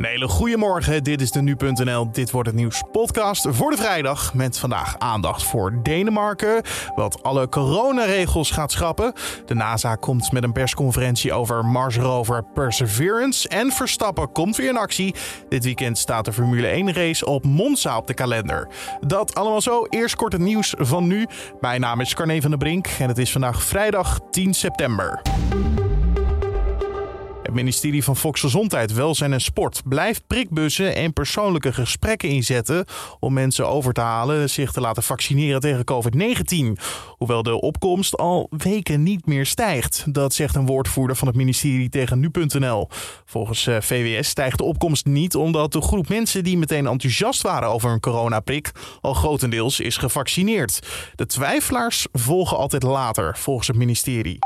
Een hele goede morgen, dit is de Nu.nl Dit Wordt Het Nieuws podcast voor de vrijdag. Met vandaag aandacht voor Denemarken, wat alle coronaregels gaat schrappen. De NASA komt met een persconferentie over Mars rover Perseverance. En Verstappen komt weer in actie. Dit weekend staat de Formule 1 race op Monza op de kalender. Dat allemaal zo, eerst kort het nieuws van nu. Mijn naam is Carne van der Brink en het is vandaag vrijdag 10 september. Het ministerie van Volksgezondheid, Welzijn en Sport blijft prikbussen en persoonlijke gesprekken inzetten om mensen over te halen zich te laten vaccineren tegen COVID-19. Hoewel de opkomst al weken niet meer stijgt. Dat zegt een woordvoerder van het ministerie tegen nu.nl. Volgens eh, VWS stijgt de opkomst niet omdat de groep mensen die meteen enthousiast waren over een coronaprik al grotendeels is gevaccineerd. De twijfelaars volgen altijd later, volgens het ministerie.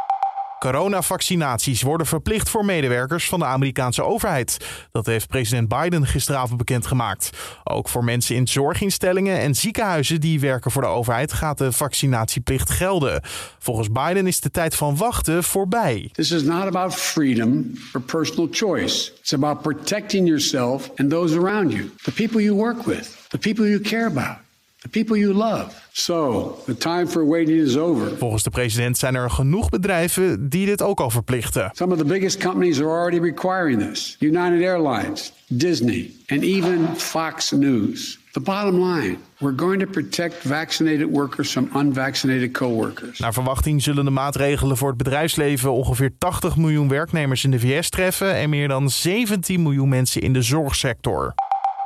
Coronavaccinaties worden verplicht voor medewerkers van de Amerikaanse overheid. Dat heeft president Biden gisteravond bekendgemaakt. Ook voor mensen in zorginstellingen en ziekenhuizen die werken voor de overheid gaat de vaccinatieplicht gelden. Volgens Biden is de tijd van wachten voorbij. This is not about freedom or personal choice. It's about protecting yourself and those around you, the people you work with, the people you care about the people you love. So, the time for waiting is over. Volgens de president zijn er genoeg bedrijven die dit ook al verplichten. Some of the biggest companies are already requiring this. United Airlines, Disney, and even Fox News. The bottom line, we're going to protect vaccinated workers from unvaccinated coworkers. Naar verwachting zullen de maatregelen voor het bedrijfsleven ongeveer 80 miljoen werknemers in de VS treffen en meer dan 17 miljoen mensen in de zorgsector.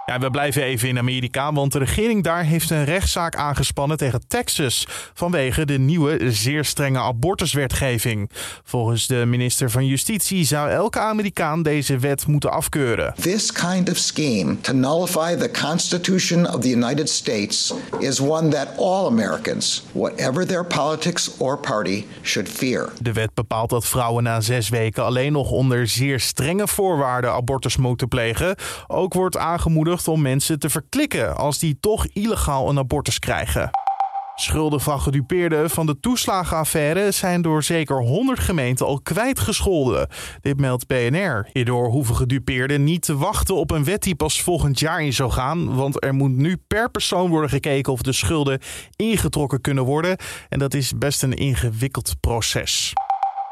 Ja, we blijven even in Amerika, want de regering daar heeft een rechtszaak aangespannen tegen Texas vanwege de nieuwe, zeer strenge abortuswetgeving. Volgens de minister van Justitie zou elke Amerikaan deze wet moeten afkeuren. This kind of scheme to nullify the Constitution of the United States is one that all Americans, whatever their politics or party, should fear. De wet bepaalt dat vrouwen na zes weken alleen nog onder zeer strenge voorwaarden abortus moeten plegen. Ook wordt aangemoedigd om mensen te verklikken als die toch illegaal een abortus krijgen. Schulden van gedupeerden van de toeslagenaffaire zijn door zeker 100 gemeenten al kwijtgescholden. Dit meldt BNR. Hierdoor hoeven gedupeerden niet te wachten op een wet die pas volgend jaar in zou gaan. Want er moet nu per persoon worden gekeken of de schulden ingetrokken kunnen worden. En dat is best een ingewikkeld proces.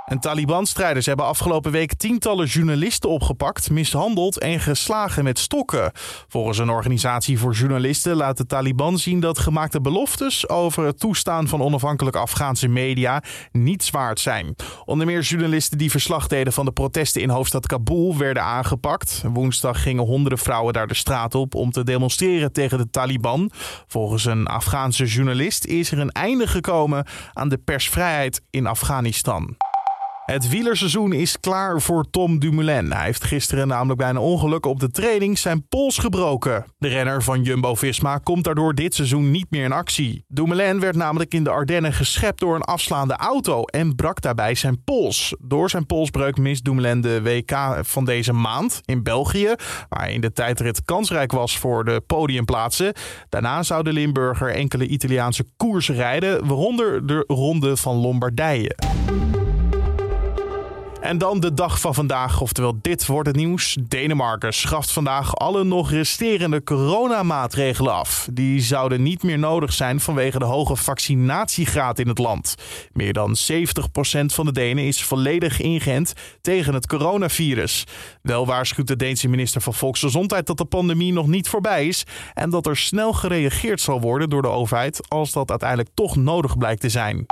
En Taliban-strijders hebben afgelopen week tientallen journalisten opgepakt, mishandeld en geslagen met stokken. Volgens een organisatie voor journalisten laat de Taliban zien dat gemaakte beloftes over het toestaan van onafhankelijke Afghaanse media niet waard zijn. Onder meer journalisten die verslag deden van de protesten in hoofdstad Kabul werden aangepakt. Woensdag gingen honderden vrouwen daar de straat op om te demonstreren tegen de Taliban. Volgens een Afghaanse journalist is er een einde gekomen aan de persvrijheid in Afghanistan. Het wielerseizoen is klaar voor Tom Dumoulin. Hij heeft gisteren namelijk bij een ongeluk op de training zijn pols gebroken. De renner van Jumbo-Visma komt daardoor dit seizoen niet meer in actie. Dumoulin werd namelijk in de Ardennen geschept door een afslaande auto en brak daarbij zijn pols. Door zijn polsbreuk mist Dumoulin de WK van deze maand in België, waar in de tijdrit kansrijk was voor de podiumplaatsen. Daarna zou de Limburger enkele Italiaanse koersen rijden, waaronder de Ronde van Lombardije. En dan de dag van vandaag, oftewel dit wordt het nieuws. Denemarken schaft vandaag alle nog resterende coronamaatregelen af. Die zouden niet meer nodig zijn vanwege de hoge vaccinatiegraad in het land. Meer dan 70% van de Denen is volledig ingeënt tegen het coronavirus. Wel waarschuwt de Deense minister van Volksgezondheid dat de pandemie nog niet voorbij is en dat er snel gereageerd zal worden door de overheid als dat uiteindelijk toch nodig blijkt te zijn.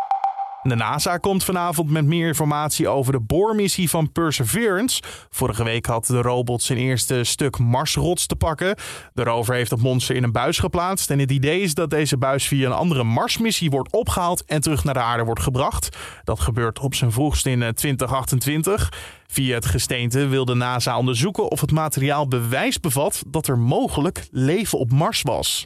De NASA komt vanavond met meer informatie over de boormissie van Perseverance. Vorige week had de robot zijn eerste stuk Marsrots te pakken. De rover heeft het monster in een buis geplaatst. En het idee is dat deze buis via een andere Marsmissie wordt opgehaald en terug naar de aarde wordt gebracht. Dat gebeurt op zijn vroegst in 2028. Eh, via het gesteente wil de NASA onderzoeken of het materiaal bewijs bevat dat er mogelijk leven op Mars was.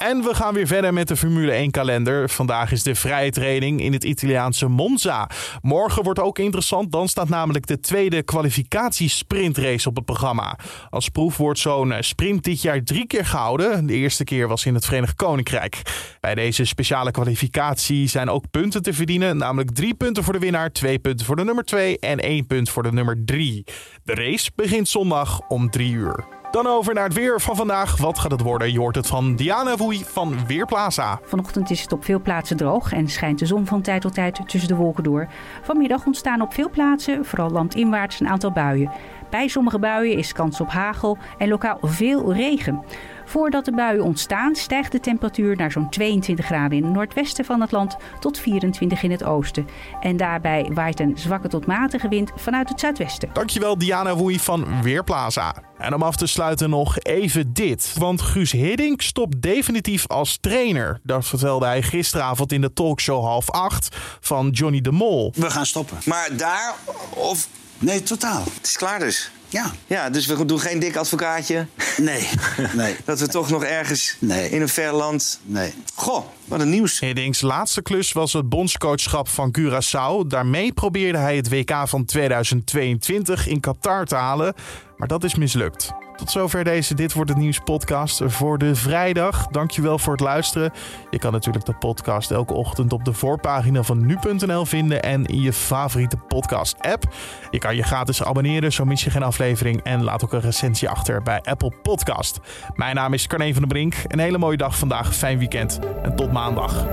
En we gaan weer verder met de Formule 1 kalender. Vandaag is de vrije training in het Italiaanse Monza. Morgen wordt ook interessant, dan staat namelijk de tweede kwalificatiesprintrace op het programma. Als proef wordt zo'n sprint dit jaar drie keer gehouden. De eerste keer was in het Verenigd Koninkrijk. Bij deze speciale kwalificatie zijn ook punten te verdienen, namelijk drie punten voor de winnaar, twee punten voor de nummer twee en één punt voor de nummer drie. De race begint zondag om drie uur. Dan over naar het weer van vandaag. Wat gaat het worden? Je hoort het van Diana Woei van Weerplaza. Vanochtend is het op veel plaatsen droog en schijnt de zon van tijd tot tijd tussen de wolken door. Vanmiddag ontstaan op veel plaatsen, vooral landinwaarts, een aantal buien. Bij sommige buien is kans op hagel en lokaal veel regen. Voordat de buien ontstaan stijgt de temperatuur naar zo'n 22 graden in het noordwesten van het land tot 24 in het oosten. En daarbij waait een zwakke tot matige wind vanuit het zuidwesten. Dankjewel Diana Woei van Weerplaza. En om af te sluiten nog even dit. Want Guus Hiddink stopt definitief als trainer. Dat vertelde hij gisteravond in de talkshow half acht van Johnny de Mol. We gaan stoppen. Maar daar of... Nee, totaal. Het is klaar dus. Ja. Ja, dus we doen geen dik advocaatje. Nee. Nee. Dat we toch nog ergens Nee. in een ver land... Nee. Goh, wat een nieuws. Hiddinks laatste klus was het bondscoachschap van Curaçao. Daarmee probeerde hij het WK van 2022 in Qatar te halen. Maar dat is mislukt. Tot zover deze Dit Wordt Het Nieuws podcast voor de vrijdag. Dankjewel voor het luisteren. Je kan natuurlijk de podcast elke ochtend op de voorpagina van nu.nl vinden en in je favoriete podcast app. Je kan je gratis abonneren, zo mis je geen aflevering. En laat ook een recensie achter bij Apple Podcast. Mijn naam is Carne van der Brink. Een hele mooie dag vandaag, fijn weekend en tot maandag.